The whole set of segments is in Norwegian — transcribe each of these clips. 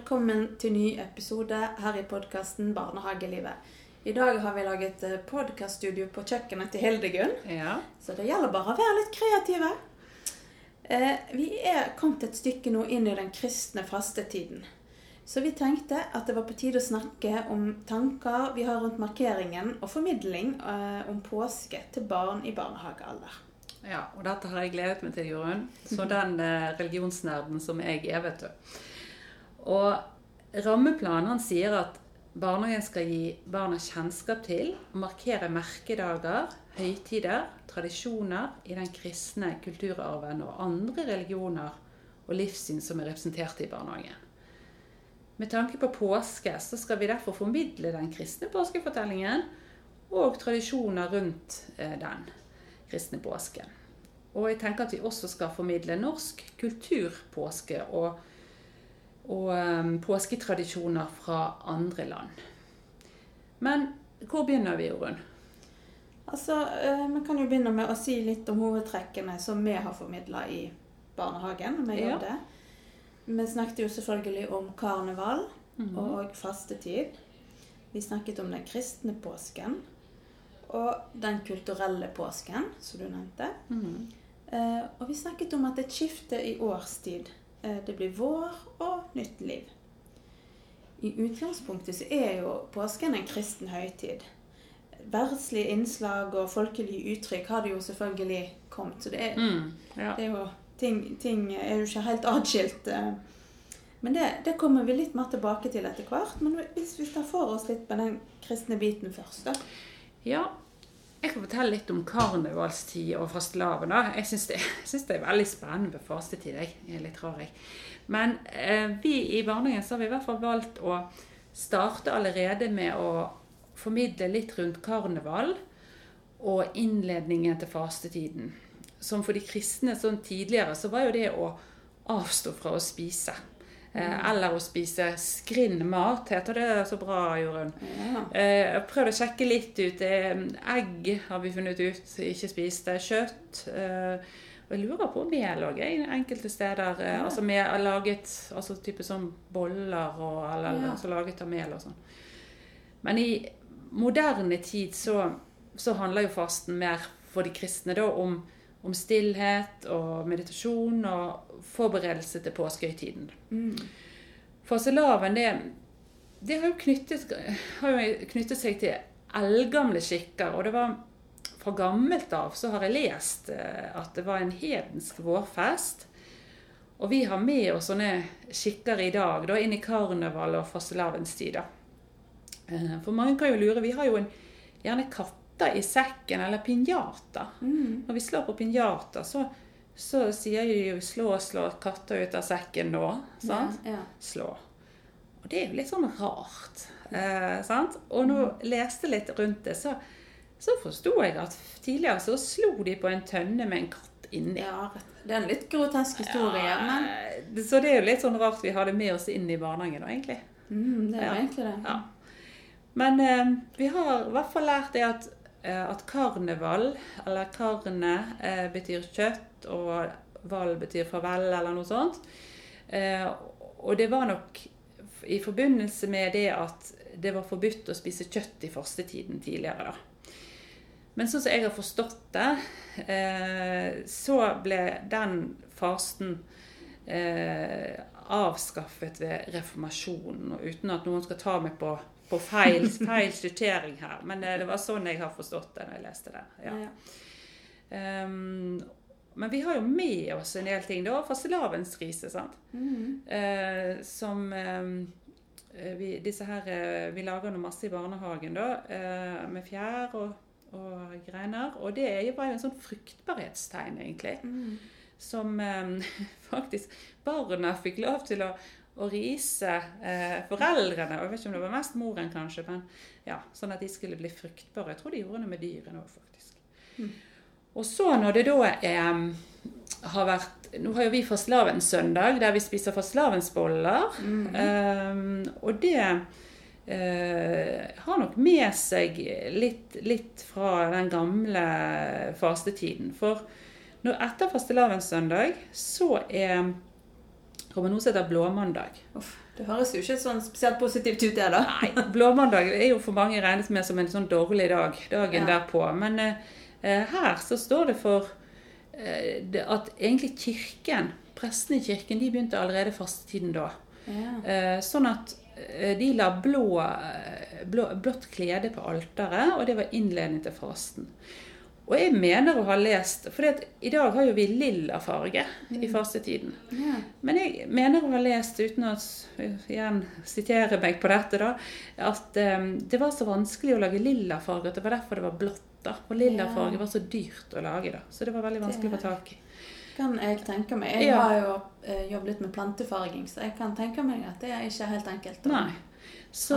velkommen til ny episode her i podkasten Barnehagelivet. I dag har vi laget podkaststudio på kjøkkenet til Hildegunn, Ja. så det gjelder bare å være litt kreative. Eh, vi er kommet et stykke nå inn i den kristne fastetiden. Så vi tenkte at det var på tide å snakke om tanker vi har rundt markeringen og formidling eh, om påske til barn i barnehagealder. ja. Og dette har jeg gledet meg til, Jorunn. Så den eh, religionsnerden som jeg er, vet du. Og rammeplanen sier at barnehagen skal gi barna kjennskap til og markere merkedager, høytider, tradisjoner i den kristne kulturarven og andre religioner og livssyn som er representert i barnehagen. Med tanke på påske så skal vi derfor formidle den kristne påskefortellingen og tradisjoner rundt eh, den kristne påsken. Og jeg tenker at vi også skal formidle norsk kulturpåske og, og um, påsketradisjoner fra andre land. Men hvor begynner vi, Jorunn? Altså, eh, Vi kan jo begynne med å si litt om hovedtrekkene som vi har formidla i barnehagen. vi Ja. det. Vi snakket jo selvfølgelig om karneval Mhm. og fastetid. Vi snakket om den kristne påsken og den kulturelle påsken, som du nevnte. Mhm. Eh, og vi snakket om at et skifte i årstid. Eh, det blir vår og nytt liv. I utgangspunktet så er jo påsken en kristen høytid. Verdslige innslag og folkelige uttrykk har det jo selvfølgelig kommet. Så det er, Mm, ja. det er jo ting, ting er jo ikke helt atskilt. eh. Men det, det kommer vi litt mer tilbake til etter hvert. Men hvis vi tar for oss litt på den kristne biten først, da. ja. Jeg kan fortelle litt om karnevalstid og fastelavn. Jeg syns det, det er veldig spennende med fastetid. Jeg er litt rar, jeg. Men eh, vi i barnehagen så har vi i hvert fall valgt å starte allerede med å formidle litt rundt karneval og innledningen til fastetiden. Som for de kristne sånn tidligere, så var jo det å avstå fra å spise. Eh, eller å spise skrinnmat, heter det så bra, Jorunn. Ja. Eh, Jeg prøvde å sjekke litt ut. Eh, Egg har vi funnet ut ikke spiste. Kjøtt. eh, Og jeg lurer på mel òg, enkelte steder. Ja. Altså med laget altså type sånn boller og eller, Ja. altså laget av mel og sånn. Men i moderne tid så, så handler jo fasten mer for de kristne da om, om stillhet og meditasjon og forberedelse til påskehøytiden. Mm. Farselaven det, det har jo knyttet, har jo knyttet seg til eldgamle skikker. Og det var fra gammelt av så har jeg lest eh, at det var en hedensk vårfest. Og vi har med oss sånne skikker i dag, da, inn i karneval og fastelavnstid. Eh, For mange kan jo lure, vi har jo en, gjerne katter i sekken, eller pinjata. Mm. Når vi slår på pinjata, så, så sier de jo 'slå, slå katta ut av sekken' nå. sant? Ja, ja. slå. Og det er jo litt sånn rart. Eh, sant? Og når jeg leste litt rundt det, så, så forsto jeg at tidligere så slo de på en tønne med en katt inni. Ja, det er en litt grotesk historie, men Eh, Så det er jo litt sånn rart vi har det med oss inn i barnehagen, nå, egentlig. mm, det er Ja. egentlig det. Ja. Men eh, vi har i hvert fall lært det at, at karneval, eller karne, eh, betyr kjøtt, og val betyr farvel, eller noe sånt. Eh, og det var nok i forbindelse med det at det var forbudt å spise kjøtt i fastetiden tidligere, da. Men sånn som jeg har forstått det, eh, så ble den fasten eh, avskaffet ved reformasjonen. Uten at noen skal ta meg på, på feil, feil sortering her. Men eh, det var sånn jeg har forstått det når jeg leste det. Ja. Ja. Um, men vi har jo med oss en del ting. da, Fastelavnsrise, sant. Mm. Eh, som ehm, eh, vi, disse her, vi lager noe masse i barnehagen da, uh, med fjær og, og greiner. Og det er jo- bare en sånn fruktbarhetstegn, egentlig Mm. som um, faktisk barna fikk lov til å, å rise eh, foreldrene. Og jeg vet ikke om det var mest moren, kanskje, men ja, sånn at de skulle bli fruktbare. Jeg tror de gjorde det med dyrene òg, faktisk. Mm. Og så når det da eh, har vært Nå har jo vi fastelavnssøndag, der vi spiser fastelavnsboller. Mm. Eh, og det eh, har nok med seg litt, litt fra den gamle fastetiden. For når etter fastelavnssøndag så er kommer noe som heter blåmandag. Uff, det høres jo ikke sånn spesielt positivt ut, det, da. Nei, blåmandag er jo for mange regnet med som en sånn dårlig dag dagen Ja. derpå. Men eh, her så står det for eh, at egentlig kirken, prestene i kirken, de begynte allerede fastetiden da. Ja. Eh, sånn at eh, de la blå, eh, blå, blått klede på alteret, og det var innledning til fasten. Og jeg mener å ha lest For i dag har jo vi lilla farge i fastetiden. Yeah. Men jeg mener å ha lest, uten å igjen sitere meg på dette, da, at um, det var så vanskelig å lage lilla farge at det var derfor det var blått. da. Og lilla yeah. farge var så dyrt å lage, da. Så det var veldig vanskelig å få tak i. Kan jeg tenke meg. Jeg Ja. har jo uh, jobbet med plantefarging, så jeg kan tenke meg at det er ikke helt enkelt. Nei. Så,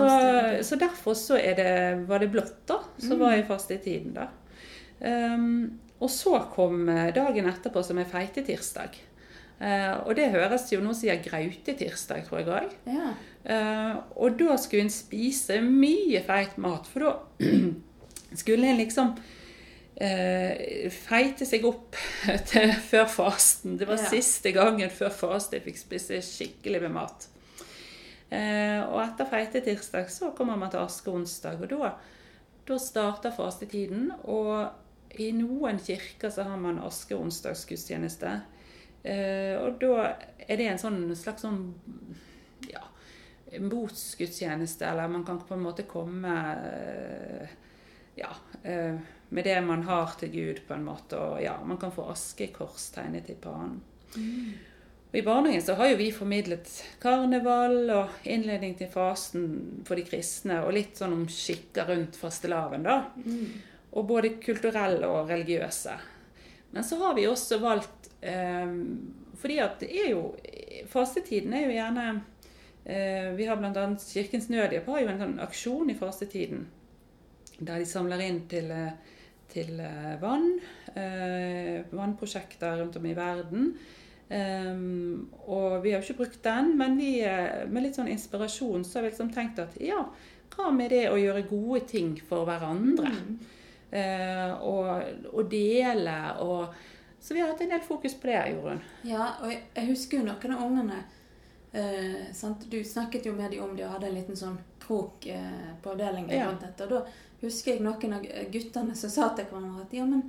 så derfor så det, var det blått, da, som var i fastetiden, da. Um, og så kom eh, dagen etterpå, som er feitetirsdag. Uh, og det høres jo noen sier grautetirsdag, tror jeg òg. Ja. Uh, og da skulle en spise mye feit mat, for da skulle en liksom uh, feite seg opp til før fasten. Det var Ja. siste gangen før fasten jeg fikk spise skikkelig med mat. Og etter feitetirsdag så kommer man til askeonsdag, og da, da starter fastetiden. Og i noen kirker så har man askeonsdagsgudstjeneste. Eh, og da er det en sånn slags sånn ja, botsgudstjeneste, eller man kan på en måte komme eh, ja, eh, med det man har til Gud, på en måte. Og ja, man kan få askekors tegnet i pannen. Mm. I barnehagen så har jo vi formidlet karneval og innledning til fasen for de kristne, og litt sånn om skikker rundt fastelavn, da. Og både kulturelle og religiøse. Men så har vi også valgt eh, Fordi at det er jo Fastetiden er jo gjerne eh, Vi har bl.a. Kirkens Nødhjelp har jo en sånn aksjon i fastetiden. Der de samler inn til, eh, til eh, vann. Eh, vannprosjekter rundt om i verden. Um, og vi har jo ikke brukt den, men vi, eh, med litt sånn inspirasjon så har vi liksom tenkt at ja, hva med det å gjøre gode ting for hverandre? Eh, og, og dele og Så vi har hatt en del fokus på det, Jorunn. Ja, og jeg, jeg husker jo noen av ungene eh, sant? Du snakket jo med dem om de og hadde en liten sånn krok eh, på avdelingen Ja. rundt dette. Og da husker jeg noen av guttene som sa til hverandre at ja, men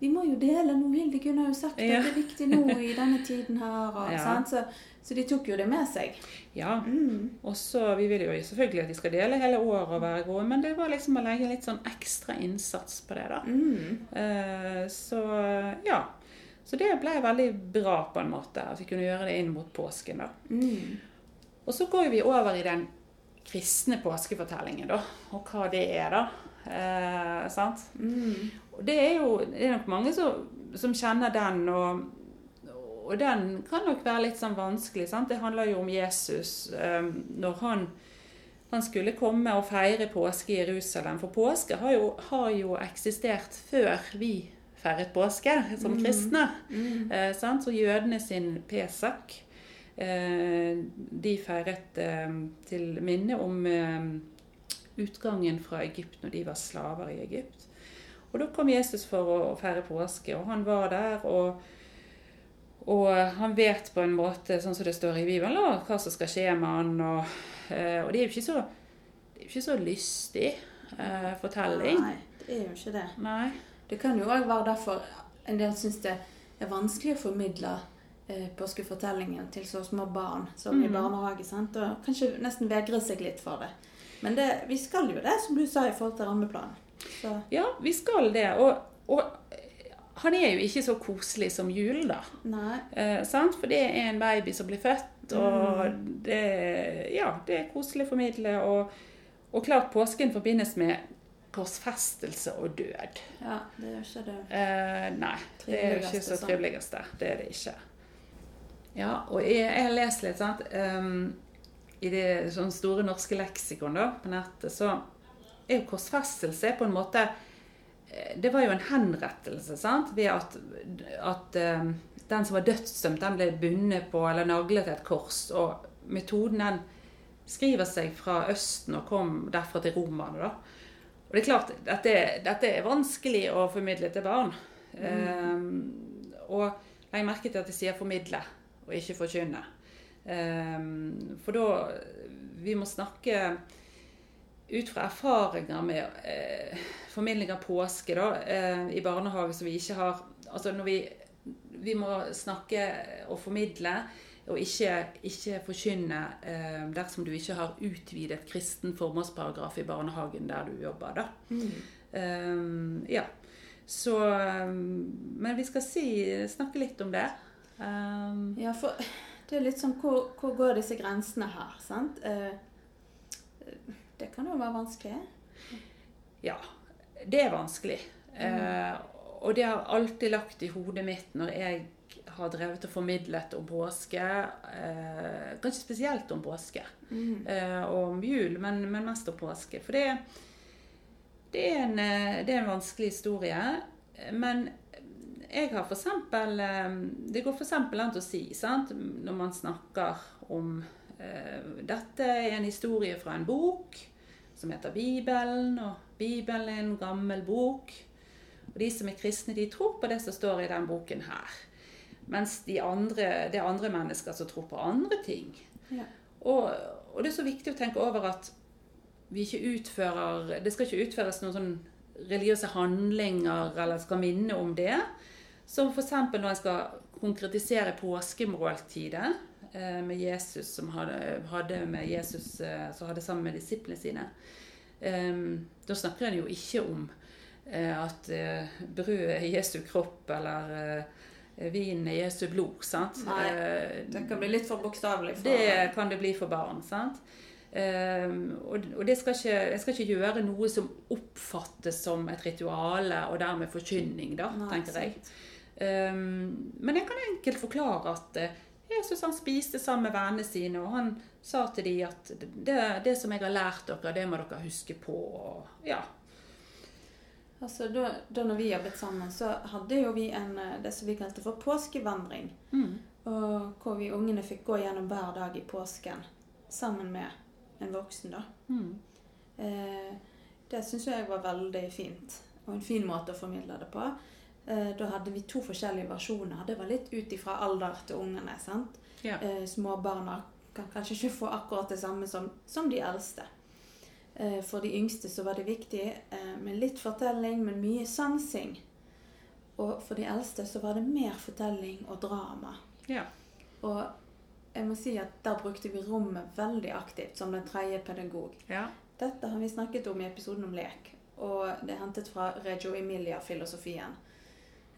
vi må jo dele noe. Hildegunn har jo sagt Ja. at det er viktig nå i denne tiden her. Og, Ja. sant? Så, så de tok jo det med seg. Ja. Mm. Og så, Vi vil jo selvfølgelig at de skal dele hele året og være gode, men det var liksom å legge litt sånn ekstra innsats på det. da. Mm. Uh, så ja. Så det ble veldig bra på en måte, at vi kunne gjøre det inn mot påsken. da. Mm. Og så går vi over i den kristne påskefortellingen, da. Og hva det er, da. Eh, sant? Mm. Og det er jo det er nok mange som, som kjenner den, og, og den kan nok være litt sånn vanskelig. Sant? Det handler jo om Jesus eh, når han, han skulle komme og feire påske i Jerusalem. For påske har jo, har jo eksistert før vi feiret påske som kristne. Mm. Eh, sant? Så jødene sin Pesak, eh, de feiret eh, til minne om eh, utgangen fra Egypt når de var slaver i Egypt. Og da kom Jesus for å feire påske, og han var der. og og han vet på en måte, sånn som det står i Bibelen, hva som skal skje med han. Og, eh, og det er jo ikke så, det ikke så lystig uh, fortelling. Nei, det er jo ikke det. Nei. Det kan jo òg være derfor en del syns det er vanskelig å formidle uh, påskefortellingen til så små barn som i Mhm. barnehage. sant? Og kanskje nesten vegre seg litt for det. Men det, vi skal jo det, som du sa, i forhold til rammeplanen. Så Ja, vi skal det. Og, og han er jo ikke så koselig som jul, da. Eh, sant? For det er en baby som blir født, og det, ja, det er koselig å formidle. Og, og klart påsken forbindes med korsfestelse og død. Ja, det jo ikke det. Eh, nei, det er jo ikke så sånn. triveligste. Det er det ikke. Ja, og jeg, jeg leser litt, sant. um, I det sånn store norske leksikon da, på nettet, så er jo korsfestelse på en måte eh, Det var jo en henrettelse, sant, ved at, at ehm, den som var dødsdømt, den ble bundet på eller naglet til et kors. Og metoden den skriver seg fra Østen og kom derfra til romerne. da. Og det er klart, dette, dette er vanskelig å formidle til barn. Ehm, og legg merke til at de sier 'formidle' og ikke 'forkynne'. Um, for da Vi må snakke ut fra erfaringer med eh, formidling av påske da, eh, i barnehage som vi ikke har Altså når vi, vi må snakke og formidle og ikke, ikke forkynne eh, dersom du ikke har utvidet kristen formålsparagraf i barnehagen der du jobber. da. Um, ja. Så Men vi skal si, snakke litt om det. Um, Ja, for det er litt sånn Hvor, hvor går disse grensene her? sant? Eh, det kan jo være vanskelig. ja, det er vanskelig. Eh, og det har alltid lagt i hodet mitt når jeg har drevet og formidlet om påske. Eh, kanskje spesielt om påske. Eh, og om jul, men, men mest om påske. For det, det, er en, eh, det er en vanskelig historie. Men jeg har eksempel eh, Det går eksempel an å si, sant, når man snakker om Dette er en historie fra en bok som heter Bibelen, og Bibelen er en gammel bok. Og de som er kristne, de tror på det som står i den boken her. Mens de andre, det er andre mennesker som tror på andre ting. Ja. Og, og det er så viktig å tenke over at vi ikke utfører Det skal ikke utføres noen sånn religiøse handlinger eller skal minne om det. Som f.eks. når en skal konkretisere påskemåltidet eh, med Jesus som hadde, med Jesus eh, som hadde sammen med disiplene sine. Da snakker han jo ikke om eh, at eh, brødet er Jesu kropp eller eh, vinen er Jesu blod. sant? Nei, Eh, Det kan bli litt for bokstavelig. For, det kan det bli for barn. sant? Og det skal ikke, jeg skal ikke gjøre noe som oppfattes som et rituale og dermed forkynning, da, Nei, tenker jeg. sant. Men jeg kan enkelt forklare at eh, Jesus han spiste sammen med vennene sine, og han sa til dem at det, det som jeg har lært dere, det må dere huske på. Og, ja. Altså, da, da når vi jobbet sammen, så hadde jo vi en, eh, det som vi kalte for påskevandring. Mm. Og hvor vi ungene fikk gå gjennom hver dag i påsken sammen med en voksen. da. Mm. Eh, det syns jeg var veldig fint, og en fin måte å formidle det på. Eh, da hadde vi to forskjellige versjoner. Det var litt ut ifra alder til ungene. sant? Ja. Eh, småbarna kan kanskje ikke få akkurat det samme som, som de eldste. Eh, for de yngste så var det viktig med litt fortelling, men mye sansing. Og for de eldste så var det mer fortelling og drama. ja. Og jeg må si at der brukte vi rommet veldig aktivt som den tredje pedagog. ja. Dette har vi snakket om i episoden om lek, og det er hentet fra Reggio Emilia-filosofien.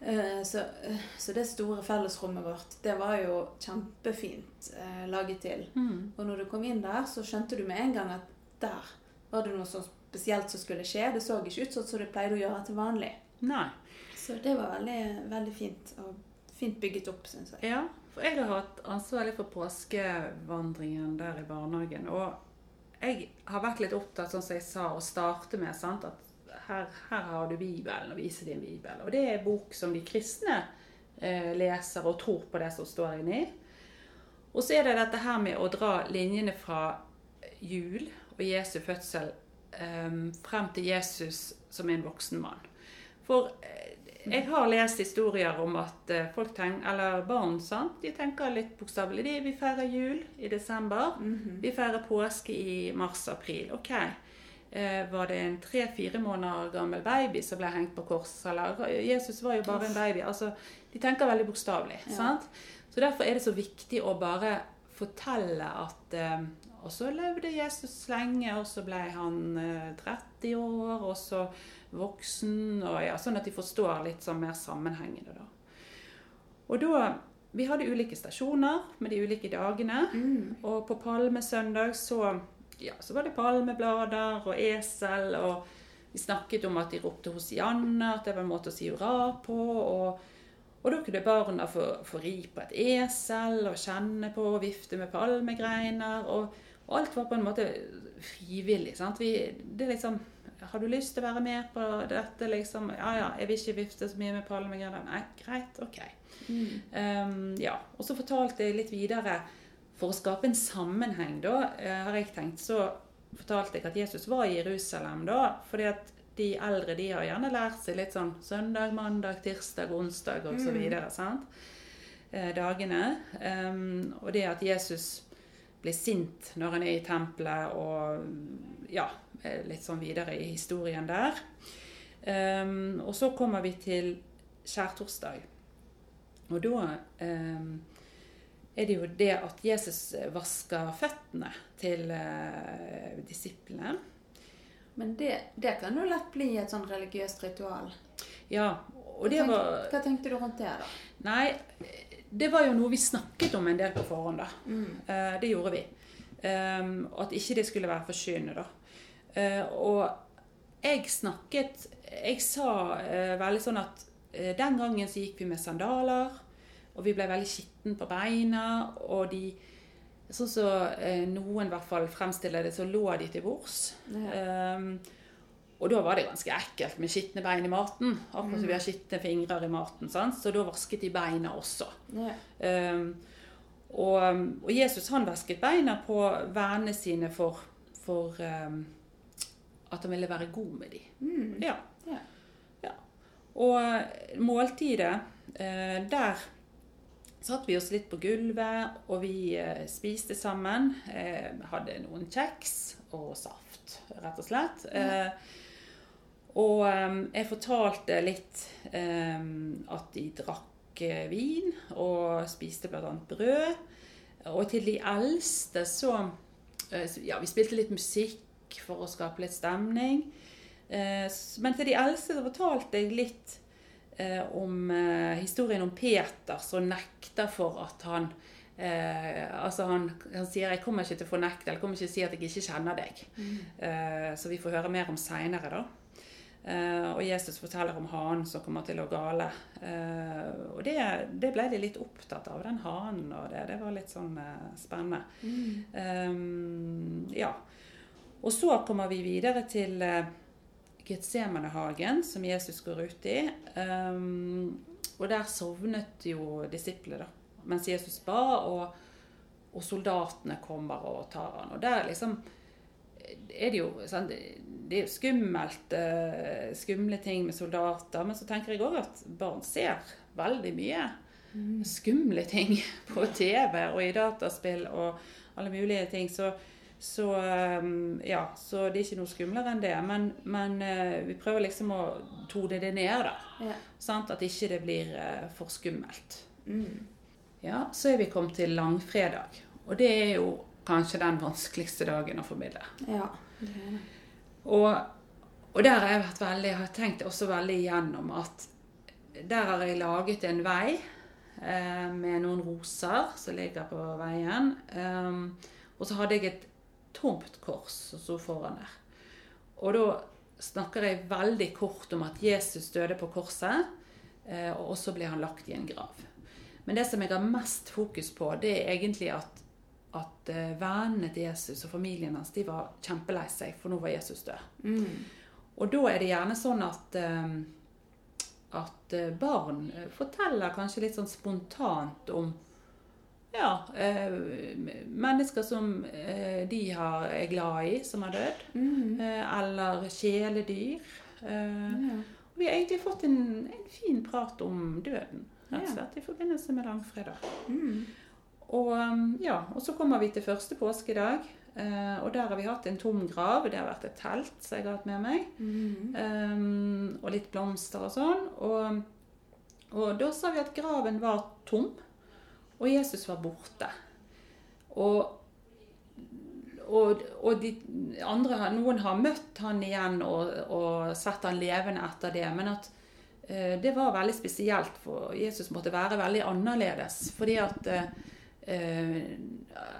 Eh, Så, eh, så det store fellesrommet vårt, det var jo kjempefint eh, laget til. Mm. Og når du kom inn der, så skjønte du med en gang at der var det noe så spesielt som skulle skje. Det så ikke ut sånn som det pleide å gjøre til vanlig. Nei. Så det var veldig, veldig fint, og fint bygget opp, syns jeg. Ja, for jeg har hatt ansvarlig for påskevandringen der i barnehagen. Og jeg har vært litt opptatt, sånn som jeg sa, å starte med sant? at her, her har du Bibelen, og viser din Bibel. Og det er en bok som de kristne eh, leser og tror på det som står inni. Og så er det dette her med å dra linjene fra jul og Jesu fødsel eh, frem til Jesus som en voksen mann. For eh, jeg har lest historier om at eh, folk tenker, eller barn sant? de tenker litt bokstavelig. De, Vi feirer jul i desember. Vi feirer påske i mars-april. Ok. Eh, var det en tre-fire måneder gammel baby som ble hengt på kors? Eller Jesus var jo bare en baby. altså De tenker veldig bokstavelig. Ja. Så Derfor er det så viktig å bare fortelle at eh, Og så levde Jesus lenge, og så ble han eh, 30 år, og så voksen, og ja, sånn at de forstår litt sånn mer sammenhengende. da. Og da Vi hadde ulike stasjoner med de ulike dagene. Og på palmesøndag så, ja, så var det palmeblader og esel, og vi snakket om at de ropte hosianna, at det var en måte å si hurra på. og og da kunne barna få, få ri på et esel og kjenne på og vifte med palmegreiner. Og, og alt var på en måte frivillig. sant? Vi, det er liksom Har du lyst til å være med på dette? liksom? Ja ja, jeg vil ikke vifte så mye med palmegreiner. Nei, greit. Ok. Um, ja, Og så fortalte jeg litt videre For å skape en sammenheng, da, eh, har jeg tenkt, så fortalte jeg at Jesus var i Jerusalem da. fordi at de eldre de har gjerne lært seg litt sånn søndag, mandag, tirsdag, onsdag osv. Mm. Sant? eh, dagene. Um, og det at Jesus blir sint når han er i tempelet, og ja, litt sånn videre i historien der. Um, og så kommer vi til skjærtorsdag. Og da um, er det jo det at Jesus vasker føttene til eh, disiplene. Men det, det, kan jo lett bli et sånn religiøst ritual. Ja, og det hva, var tenkte, hva tenkte du rundt det, da? Nei, det var jo noe vi snakket om en del på forhånd, da. Mm. Eh, det gjorde vi. Um, at ikke det skulle være forkynnende, da. Uh, og jeg snakket Jeg sa uh, veldig sånn at den gangen så gikk vi med sandaler, og vi ble veldig skitne på beina, og de Sånn som så, noen i hvert fall fremstiller det, så lå de til bords. Ja. Um, og da var det ganske ekkelt med skitne bein i maten. Akkurat som vi har skitne fingre i maten. Sant? Så da vasket de beina også. Ja. Um, og, og, Jesus han vasket beina på vennene sine for, for um, at han ville være god med dem. Mm. Ja. Ja. ja. Og måltidet, eh, der satt vi oss litt på gulvet, og vi uh, spiste sammen. Uh, hadde noen kjeks og saft, rett og slett. Ja. Og um, jeg fortalte litt at de drakk vin og spiste bl.a. brød. Og til de eldste så Ja, vi spilte litt musikk for å skape litt stemning. Men til de eldste så fortalte jeg litt om historien om Peter som nekter for at han altså han, han, sier 'jeg kommer ikke til å fornekte', eller 'kommer ikke til å si at jeg ikke kjenner deg'. Mm. så vi får høre mer om seinere, da. Uh, og Jesus forteller om hanen som kommer til å gale. Uh, og det, det, ble de litt opptatt av, den hanen. Og det, det var litt sånn spennende. Mm. Ja. Og så kommer vi videre til uh, Getsemanehagen, som Jesus går ut i. Um, og der sovnet jo disiplene, da. Mens Jesus ba, og, og soldatene kommer og tar han. Og der liksom er det jo sånn, det er skummelt, uh, skumle ting med soldater. Men så tenker jeg òg at barn ser veldig mye Mm. skumle ting på TV og i dataspill og alle mulige ting. Så, så um, ja, så det er ikke noe skumlere enn det. Men, men uh, vi prøver liksom å tone det ned, da. Ja. Sant? At ikke det blir uh, for skummelt. Mm. Ja, så er vi kommet til langfredag. Og det er jo kanskje den vanskeligste dagen å formidle. ja. Det er det. Og, og der har jeg vært veldig, har tenkt også veldig igjennom at der har jeg laget en vei eh, med noen roser som ligger på veien. Um, og så hadde jeg et tomt kors som sto foran der. Og da snakker jeg veldig kort om at Jesus døde på korset, eh, og så ble han lagt i en grav. Men det som jeg har mest fokus på, det er egentlig at at eh, vennene til Jesus og familien hans de var kjempelei seg, for nå var Jesus død. Mm. Og da er det gjerne sånn at, eh, at barn forteller kanskje litt sånn spontant om ja, eh, mennesker som eh, de har, er glad i, som har dødd. Mm. Eh, eller kjæledyr. Eh, Ja. vi har egentlig fått en, en fin prat om døden, rett og slett, i forbindelse med langfredag. Mm. Og, um, ja, og så kommer vi til første påskedag. Uh, og der har vi hatt en tom grav. Det har vært et telt som jeg har hatt med meg. Mm. Um, og litt blomster og sånn. Og, og da sa vi at graven var tom, og Jesus var borte. Og, og, og andre, noen har møtt han igjen og, og sett han levende etter det. Men at eh, det var veldig spesielt, for Jesus måtte være veldig annerledes. Fordi at eh, eh,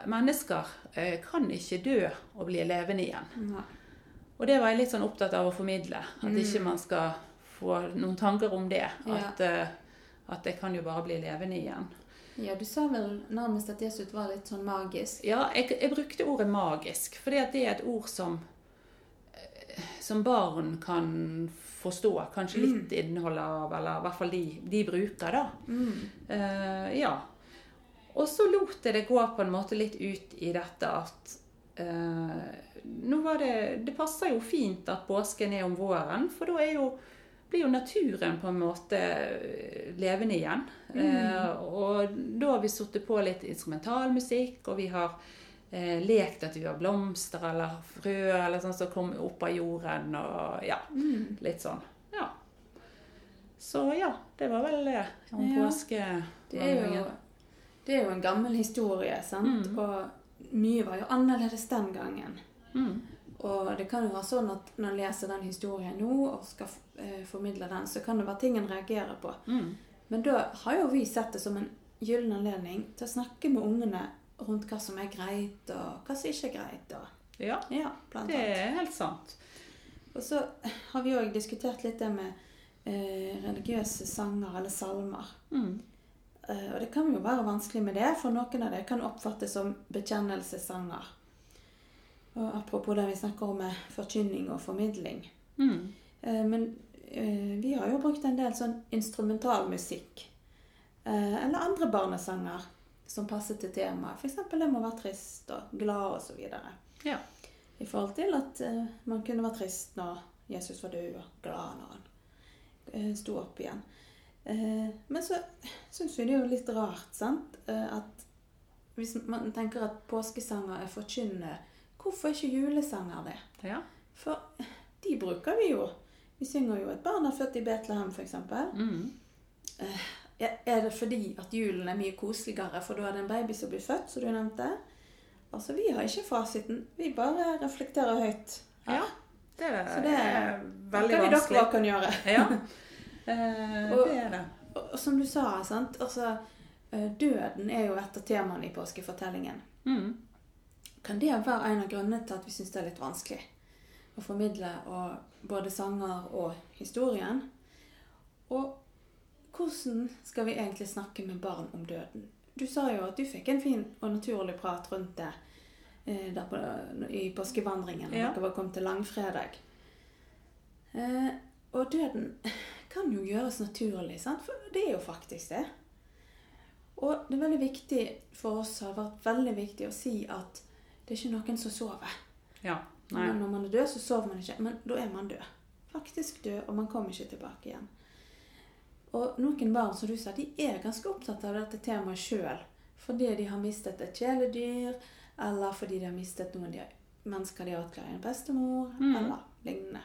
mennesker eh, kan ikke dø og bli levende igjen. Nei. Og det var jeg litt sånn opptatt av å formidle. At Mm. ikke man skal få noen tanker om det. At, ja. at det kan jo bare bli levende igjen. Ja, du sa vel nærmest at Jesus var litt sånn magisk. Ja, jeg, jeg brukte ordet magisk, for det er et ord som eh, som barn kan forstå. Kanskje litt innhold av, eller i hvert fall de, de bruker, da. Mm. Uh, ja. Og så lot jeg det gå på en måte litt ut i dette at uh, nå var det Det passer jo fint at påsken er om våren, for da er jo blir jo naturen på en måte eh, levende igjen. Eh, og da har vi satt på litt instrumentalmusikk, og vi har eh, lekt at vi har blomster eller frø eller sånn som kommer opp av jorden, og ja, litt sånn. Ja. Så ja, det var vel det om Ja. påske. Det det er jo en gammel historie, sant? Og mye var jo annerledes den gangen. Mm. Og det kan jo være sånn at når en leser den historien nå og skal eh, formidle den, så kan det være ting en reagerer på. Mm. Men da har jo vi sett det som en gyllen anledning til å snakke med ungene rundt hva som er greit, og hva som ikke er greit. Og, Ja, ja, det er helt sant. Og så har vi òg diskutert litt det med eh, religiøse sanger eller salmer. Mm. Eh, og det kan jo være vanskelig med det, for noen av det kan oppfattes som bekjennelsessanger. Og apropos det vi snakker om med forkynning og formidling. Mm. Eh, men eh, vi har jo brukt en del sånn instrumentalmusikk. Eh, eller andre barnesanger som passer til temaet. F.eks. det med å være trist og glad osv. Ja. I forhold til at man kunne være trist når Jesus var død, og glad når han eh, sto opp igjen. Eh, men så syns vi det er jo litt rart, sant, eh, at hvis man tenker at påskesanger er forkynnende, hvorfor er ikke julesanger det? ja. For de bruker vi jo. Vi synger jo et barn er født i Betlehem, f.eks. Mm. Er det fordi at julen er mye koseligere, for da er det en baby som blir født, som du nevnte? Altså, vi har ikke fasiten. Vi bare reflekterer høyt. Ja. Det er, Så det er veldig Hva vi dere kan gjøre. Ja. Eh, Og- det er det. Og, og som du sa, sant? Altså, eh, døden er jo et av temaene i påskefortellingen. Mm. Kan det være en av grunnene til at vi syns det er litt vanskelig å formidle både sanger og historien? Og hvordan skal vi egentlig snakke med barn om døden? Du sa jo at du fikk en fin og naturlig prat rundt det eh, der på, i påskevandringen når Ja. dere var kommet til langfredag. Eh, og døden kan jo gjøres naturlig, sant? for det er jo faktisk det. Og det er veldig viktig for oss har vært veldig viktig å si at det er ikke noen som sover. Ja. Men når man er død, så sover man ikke. Men da er man død. Faktisk død, og man kommer ikke tilbake igjen. Og noen barn, som du sa, de er ganske opptatt av dette temaet sjøl. Fordi de har mistet et kjæledyr, eller fordi de har mistet noen de, mennesker de har hatt glad i, en bestemor, Mm. eller lignende.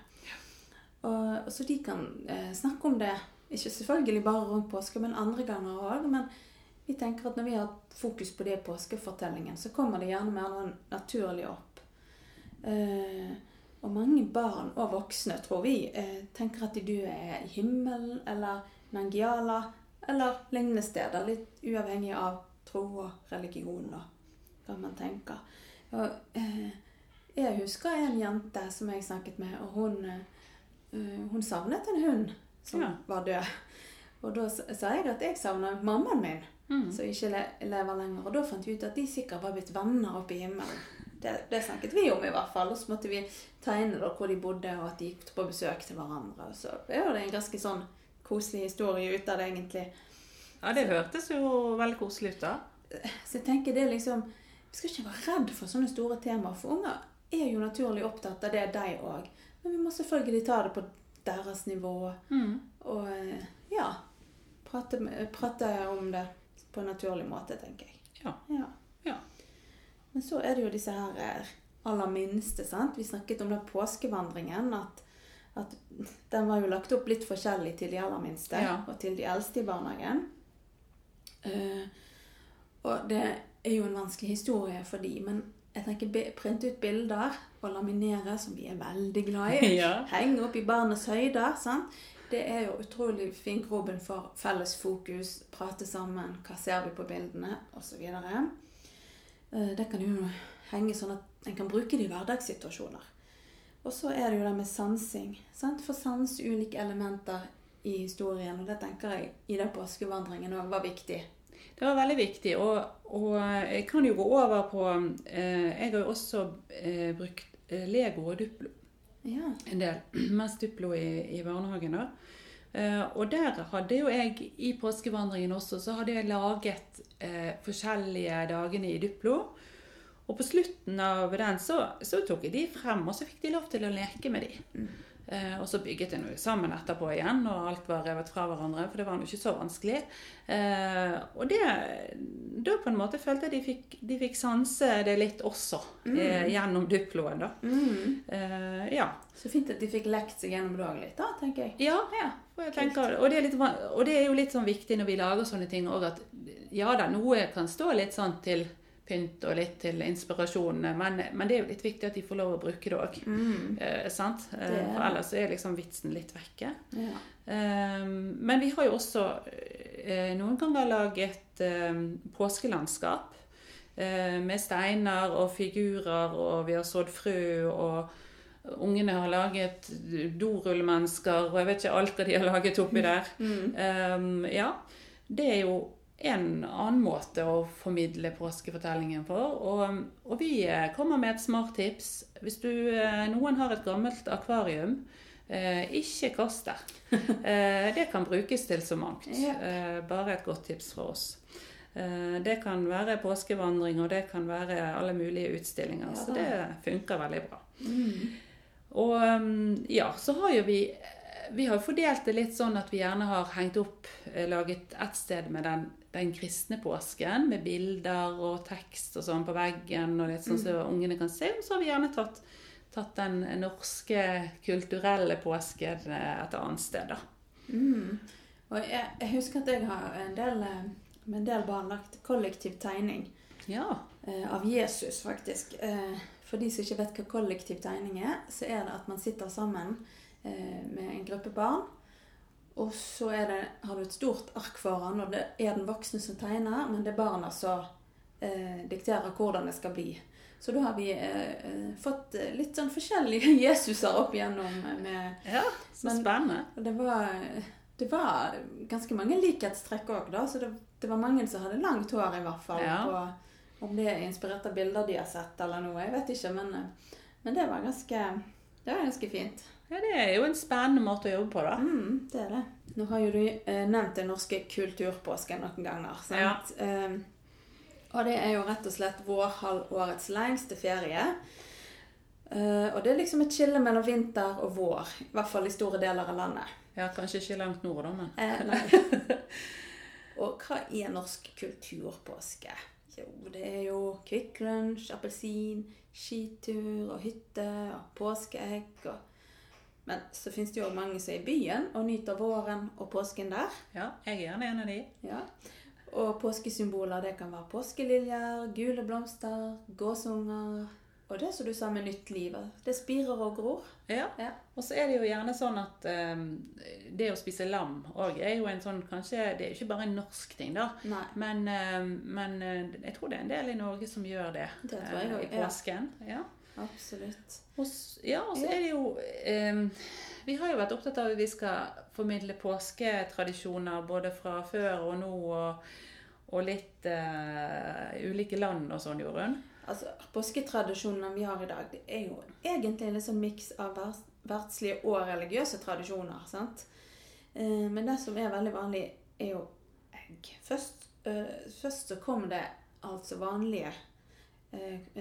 Og, så de kan eh, snakke om det, ikke selvfølgelig bare rundt påske, men andre ganger òg. Men vi tenker at når vi har fokus på det i påskefortellingen, så kommer det gjerne mer naturlig opp. Eh, og mange barn og voksne, tror vi, eh, tenker at de døde er i himmelen eller Nangiala eller lignende steder. Litt uavhengig av tro og religion og hva man tenker. Og, eh, jeg husker en jente som jeg snakket med, og hun, eh, hun savnet en hund som Ja. var død. Og da sa jeg at jeg savner mammaen min Mm. som ikke lever lenger. Og da fant vi ut at de sikkert var blitt venner oppe i himmelen. Det, det snakket vi om i hvert fall. Og så måtte vi tegne da hvor de bodde, og at de gikk på besøk til hverandre. Og så ble det en ganske sånn koselig historie ut av det, egentlig. Ja, det hørtes jo veldig koselig ut, da. Så jeg tenker det liksom Vi skal ikke være redd for sånne store temaer, for unger er jo naturlig opptatt av det, de òg. Men vi må selvfølgelig ta det på deres nivå. Mm. Og eh, ja prate, prate om det på en naturlig måte, tenker jeg. Ja. Ja. Ja. Men så er det jo disse her eh, aller minste. sant? Vi snakket om den påskevandringen. At, at den var jo lagt opp litt forskjellig til de aller minste Ja. og til de eldste i barnehagen. Uh, og det er jo en vanskelig historie for de, men jeg tenker print ut bilder og laminere, som vi er veldig glad i. Ja. Henge opp i barnets høyder. sant? Det er jo utrolig fin grobunn for felles fokus, prate sammen, hva ser vi på bildene, osv. Eh, Det kan jo henge sånn at en kan bruke det i hverdagssituasjoner. Og så er det jo det med sansing. sant? For sans ulike elementer i historien, og det tenker jeg i den påskevandringen òg var viktig. Det var veldig viktig. Og, og jeg kan jo gå over på eh, Jeg har jo også eh, brukt eh, Lego og Duplo Ja. en del. Mest Duplo i, i barnehagen. da. Eh, og der hadde jo jeg i påskevandringen også, så hadde jeg laget eh, forskjellige dagene i Duplo. Og på slutten av den så, så tok jeg de frem, og så fikk de lov til å leke med de. Eh, og så bygget de noe sammen etterpå igjen, og alt var revet fra hverandre. For det var jo ikke så vanskelig. Eh, og det Da på en måte følte jeg de fikk, de fikk sanse det litt også, eh, gjennom Duploen, da. Mm. Eh, ja. Så fint at de fikk lekt seg gjennom dagen litt, da, tenker jeg. Ja, og, jeg tenker, og, det litt, og det er jo litt sånn viktig når vi lager sånne ting òg, at ja da, noe kan stå litt sånn til pynt og litt til inspirasjon, men, men det er jo litt viktig at de får lov å bruke det òg. Mm. Eh, sant? Eh, Det For ellers er liksom vitsen litt vekke. Ja. Eh, men vi har jo også eh, noen ganger laget eh, påskelandskap. eh, med steiner og figurer, og vi har sådd frø, og ungene har laget dorullmennesker, og jeg vet ikke alt det de har laget oppi der. Mm. Um, ja, det er jo en annen måte å formidle påskefortellingen på. Og, og vi eh, kommer med et smart tips. Hvis du, eh, noen har et gammelt akvarium, eh, ikke kast det. Eh, det kan brukes til så mangt. Eh, bare et godt tips fra oss. Eh, det kan være påskevandring, og det kan være alle mulige utstillinger. Ja så det funker veldig bra. Mm. Og um, ja, så har jo vi Vi har fordelt det litt sånn at vi gjerne har hengt opp eh, Laget ett sted med den, den kristne påsken, med bilder og tekst og sånn på veggen, og litt sånn så ungene kan se. Og så har vi gjerne tatt, tatt den norske kulturelle påsken eh, et annet sted, da. Mm. Og jeg, jeg husker at jeg har en del, eh, med en del barn lagt kollektiv tegning Ja. av Jesus, faktisk. For de som ikke vet hva kollektiv tegning er, så er det at man sitter sammen med en gruppe barn. Og så det, har du et stort ark foran, og det er den voksne som tegner, men det er barna som eh, dikterer hvordan det skal bli. Så da har vi eh, eh, fått eh, litt sånn forskjellige Jesuser opp igjennom eh, med ja så Men- spennende. det var, det var ganske mange likhetstrekk òg, da. Så det, det var mange som hadde langt hår, i hvert fall. Ja. På, om det er inspirert av bilder de har sett, eller noe. Jeg vet ikke, men, eh, men det var ganske det var ganske fint. Ja, det er jo en spennende måte å jobbe på, da. Mm, det er det. Nå har jo du eh, nevnt den norske kulturpåsken noen ganger. sant? Eh, og det er jo rett og slett vårhalvårets lengste ferie. Uh, og det er liksom et skille mellom vinter og vår, i hvert fall i store deler av landet. Ja, Kanskje ikke langt nord, da, men Eh, og hva er norsk kulturpåske? Jo, det er jo Kvikk Lunsj, appelsin, skitur og hytte og påskeegg og Men så fins det jo mange som er i byen og nyter våren og påsken der. ja, jeg er gjerne en av de. Ja. Og påskesymboler, det kan være påskeliljer, gule blomster, gåsunger og det som du sa med nytt liv. Det spirer og gror. Ja. Ja. Og så er det jo gjerne sånn at um, det å spise lam òg er jo en sånn Kanskje det er jo ikke bare en norsk ting, da. Nei. Men, um, men eh, jeg tror det er en del i Norge som gjør det, Det tror jeg uh, i i ja. påsken. Ja. Absolutt. Og, ja, og så er det jo eh, Vi har jo vært opptatt av at vi skal formidle påsketradisjoner både fra før og nå, og, og litt eh, ulike land og sånn, Jorunn. Altså, Påsketradisjonene vi har i dag, det er jo egentlig en sånn miks av verdslige og religiøse tradisjoner. sant? Eh, Men det som er veldig vanlig, er jo egg. Først, eh, først så kom det altså vanlige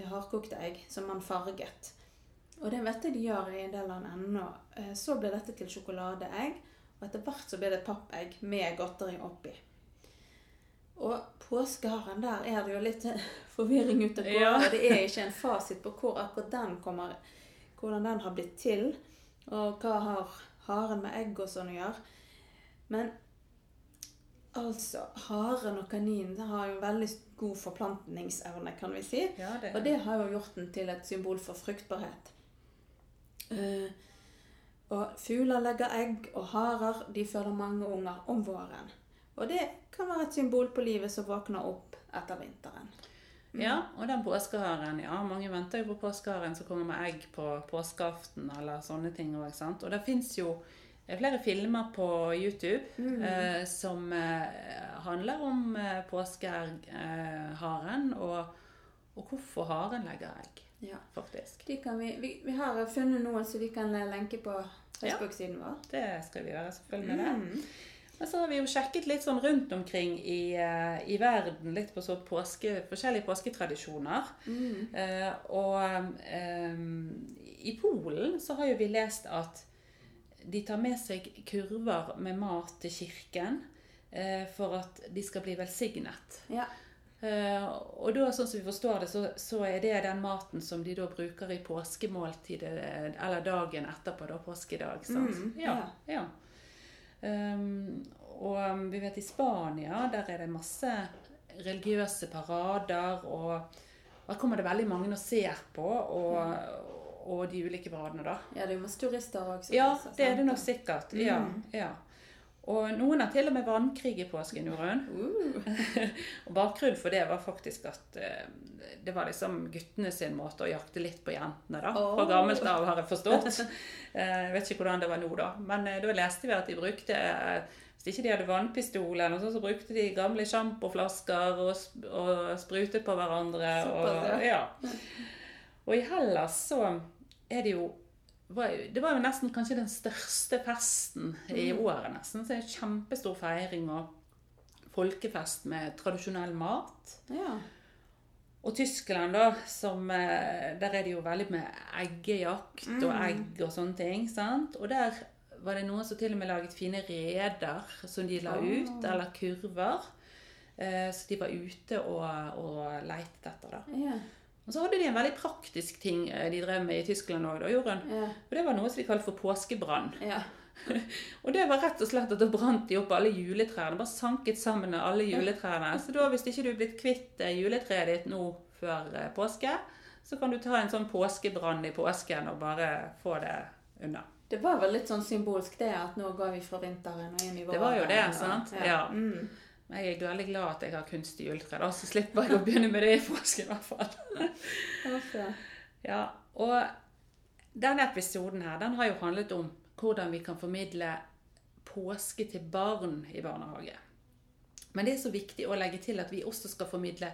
hardkokte egg som man farget. Og det vet jeg de gjør i en del land ennå. Eh, Så ble dette til sjokoladeegg, og etter hvert så ble det pappegg med godteri oppi. Og påskeharen, der er det jo litt eh, forvirring ute på. Ja. Det er ikke en fasit på hvor akkurat den kommer, hvordan den har blitt til. Og hva har haren med egg og sånn å gjøre. Men altså, haren og kaninen har jo veldig god forplantningsevne, kan vi si. Ja, det, Og det har jo gjort den til et symbol for fruktbarhet. Uh, og fugler legger egg, og harer de føder mange unger om våren. Og det kan være et symbol på livet som våkner opp etter vinteren. Ja, og den påskeharen, ja, mange venter jo på påskeharen som kommer med egg på påskeaften eller sånne ting Også, sant. Og det fins jo eh, flere filmer på YouTube eh, som eh, handler om eh, påskeharen og, og hvorfor haren legger egg, Ja. faktisk. Vi, vi, vi har funnet noen som vi kan lenke på Facebook-siden vår. Det skal vi gjøre, selvfølgelig med det. Og så har vi jo sjekket litt sånn rundt omkring i, eh, i verden, litt på sånn påske, forskjellige påsketradisjoner. Mm. Eh, og eh, i Polen så har jo vi lest at de tar med seg kurver med mat til kirken eh, for at de skal bli velsignet. Ja. Eh, og da, sånn som vi forstår det, så, så er det den maten som de da bruker i påskemåltidet, eller dagen etterpå, da, påskedag. Sant? Mm, ja. ja. Um, og um, vi vet i Spania, der er det masse religiøse parader, og der kommer det veldig mange og ser på, og, og de ulike paradene, da. ja, det er jo masse turister òg. Ja, det er det nok sikkert. Ja, ja. Og noen har til og med vannkrig i påsken, Jorunn. Uh, Og bakgrunnen for det var faktisk at eh, det var liksom guttene sin måte å jakte litt på jentene, da. Fra Åh. gammelt av, har jeg forstått. Eh, Jeg vet ikke hvordan det var nå, da. Men eh, da leste vi at de brukte eh, Hvis ikke de hadde vannpistol, eller noe sånt, så brukte de gamle sjampoflasker og, og sprutet på hverandre. Såpass, Og, ja. og i Hellas så er det jo det var jo nesten kanskje den største festen i året. nesten, så det er en Kjempestor feiring og folkefest med tradisjonell mat. ja. Og Tyskland, da, som eh, Der er det jo veldig med eggejakt og egg og sånne ting. sant? Og der var det noen som til og med laget fine reder som de la ut, eller kurver. Eh, Så de var ute og, og lette etter. da. Ja. Og så hadde de en veldig praktisk ting eh, de drev med i Tyskland òg, Jorunn. Ja. Og det var noe som de kalte for påskebrann. ja. Og det var rett og slett at da brant de opp alle juletrærne. Bare sanket sammen alle juletrærne. Så da, hvis ikke du er blitt kvitt eh, juletreet ditt nå før eh, påske, så kan du ta en sånn påskebrann i påsken og bare få det unna. Det var vel litt sånn symbolsk det at nå går vi fra vinteren og inn i våren. Det var jo det, sant? Ja. Ja. Mm. Jeg er veldig glad at jeg har kunstig juletre, da, så slipper jeg å begynne med det i påsken i hvert fall. Ja, og denne episoden her, den har jo handlet om hvordan vi kan formidle påske til barn i barnehage. Men det er så viktig å legge til at vi også skal formidle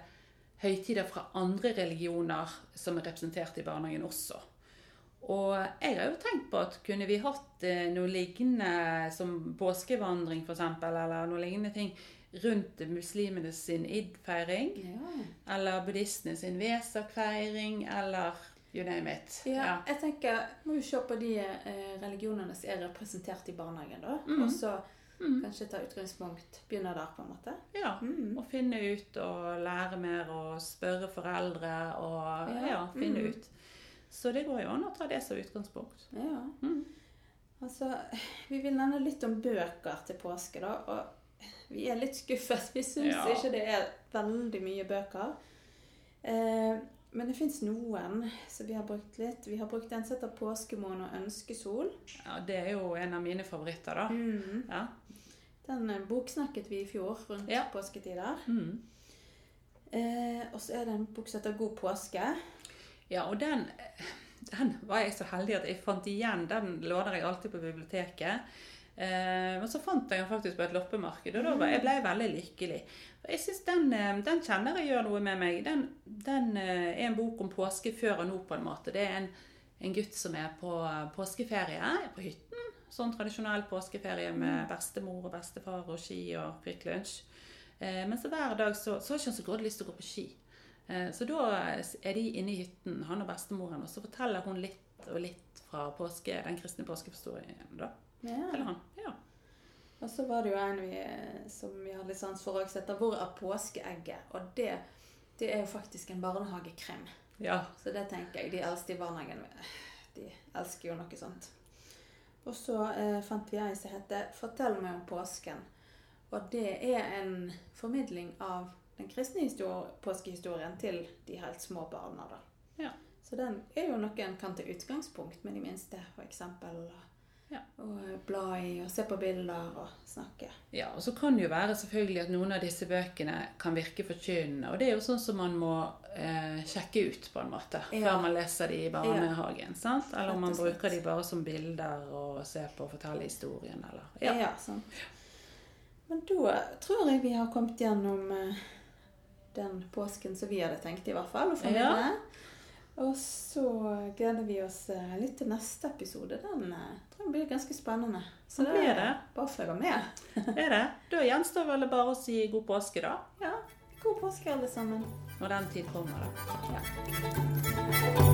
høytider fra andre religioner som er representert i barnehagen også. Og jeg har jo tenkt på at kunne vi hatt eh, noe lignende som påskevandring f.eks., eller noe lignende ting rundt muslimene sin id-feiring, ja. eller buddhistene sin Vesak-feiring, eller you name it. Ja, jeg tenker, må jo se på de eh, religionene som er representert i barnehagen, da. Mm. Og så kanskje ta utgangspunkt, begynne der, på en måte. Ja, Mm. og finne ut og lære mer og spørre foreldre og ja, Ja, finne mm. ut. Så det går jo an å ta det som utgangspunkt. Ja. Mm. Altså, vi vil nevne litt om bøker til påske, da. Og vi er litt skuffet. Vi syns Ja. ikke det er veldig mye bøker. Eh, men det fins noen som vi har brukt litt. Vi har brukt en som heter 'Påskemåne og ønskesol'. Ja, Det er jo en av mine favoritter, da. Mm. Ja. Den eh, boksnakket vi i fjor rundt Ja. påsketider. Mm. Eh, og så er det en bok som heter 'God påske'. ja, og den, den var jeg så heldig at jeg fant igjen. Den låner jeg alltid på biblioteket. Eh, men så fant jeg den faktisk på et loppemarked, og da ble jeg ble veldig lykkelig. Jeg synes den, eh, den kjenner jeg gjør noe med meg. Den, den eh, er en bok om påske før og nå, på en måte. Det er en, en gutt som er på påskeferie er på hytten. Sånn tradisjonell påskeferie med bestemor og bestefar og ski og Kvikk Lunsj. Men så hver dag så, så har ikke han så grådig lyst til å gå på ski. Så da er de inne i hytten, han og bestemoren, og så forteller hun litt og litt fra påske, den kristne påskehistorien. Da. Eller Ja. han. Ja. Og så var det jo en vi, som vi hadde litt sans for også, etter 'Hvor er påskeegget?' Og det, det er jo faktisk en barnehagekrem. ja. Så det tenker jeg. De eldste i barnehagen de elsker jo noe sånt. Og så eh, fant vi ei som heter 'Fortell meg om påsken'. Og det er en formidling av den kristne histor- påskehistorien til de helt små barna. da. Ja. Så den er jo noe en kan ta utgangspunkt med de minste, f.eks. Ja. Og eh, bla i og se på bilder og snakke. Ja, og så kan det jo være selvfølgelig at noen av disse bøkene kan virke forkynnende. Og det er jo sånn som man må eh, sjekke ut, på en måte, Ja. før man leser de i barnehagen. sant? Eller om man bruker de bare som bilder og ser på og forteller historien, eller Ja, Ja. sant. Men da tror jeg vi har kommet gjennom eh, den påsken som vi hadde tenkt, i hvert fall. Å formidle. Ja. Og så gleder vi oss eh, litt til neste episode. Den eh, tror jeg blir ganske spennende. Så Det blir det. Bare følg med. Er det? Da gjenstår vel bare å si god påske, da. Ja, God påske, alle sammen. Når den tid kommer, da. Ja.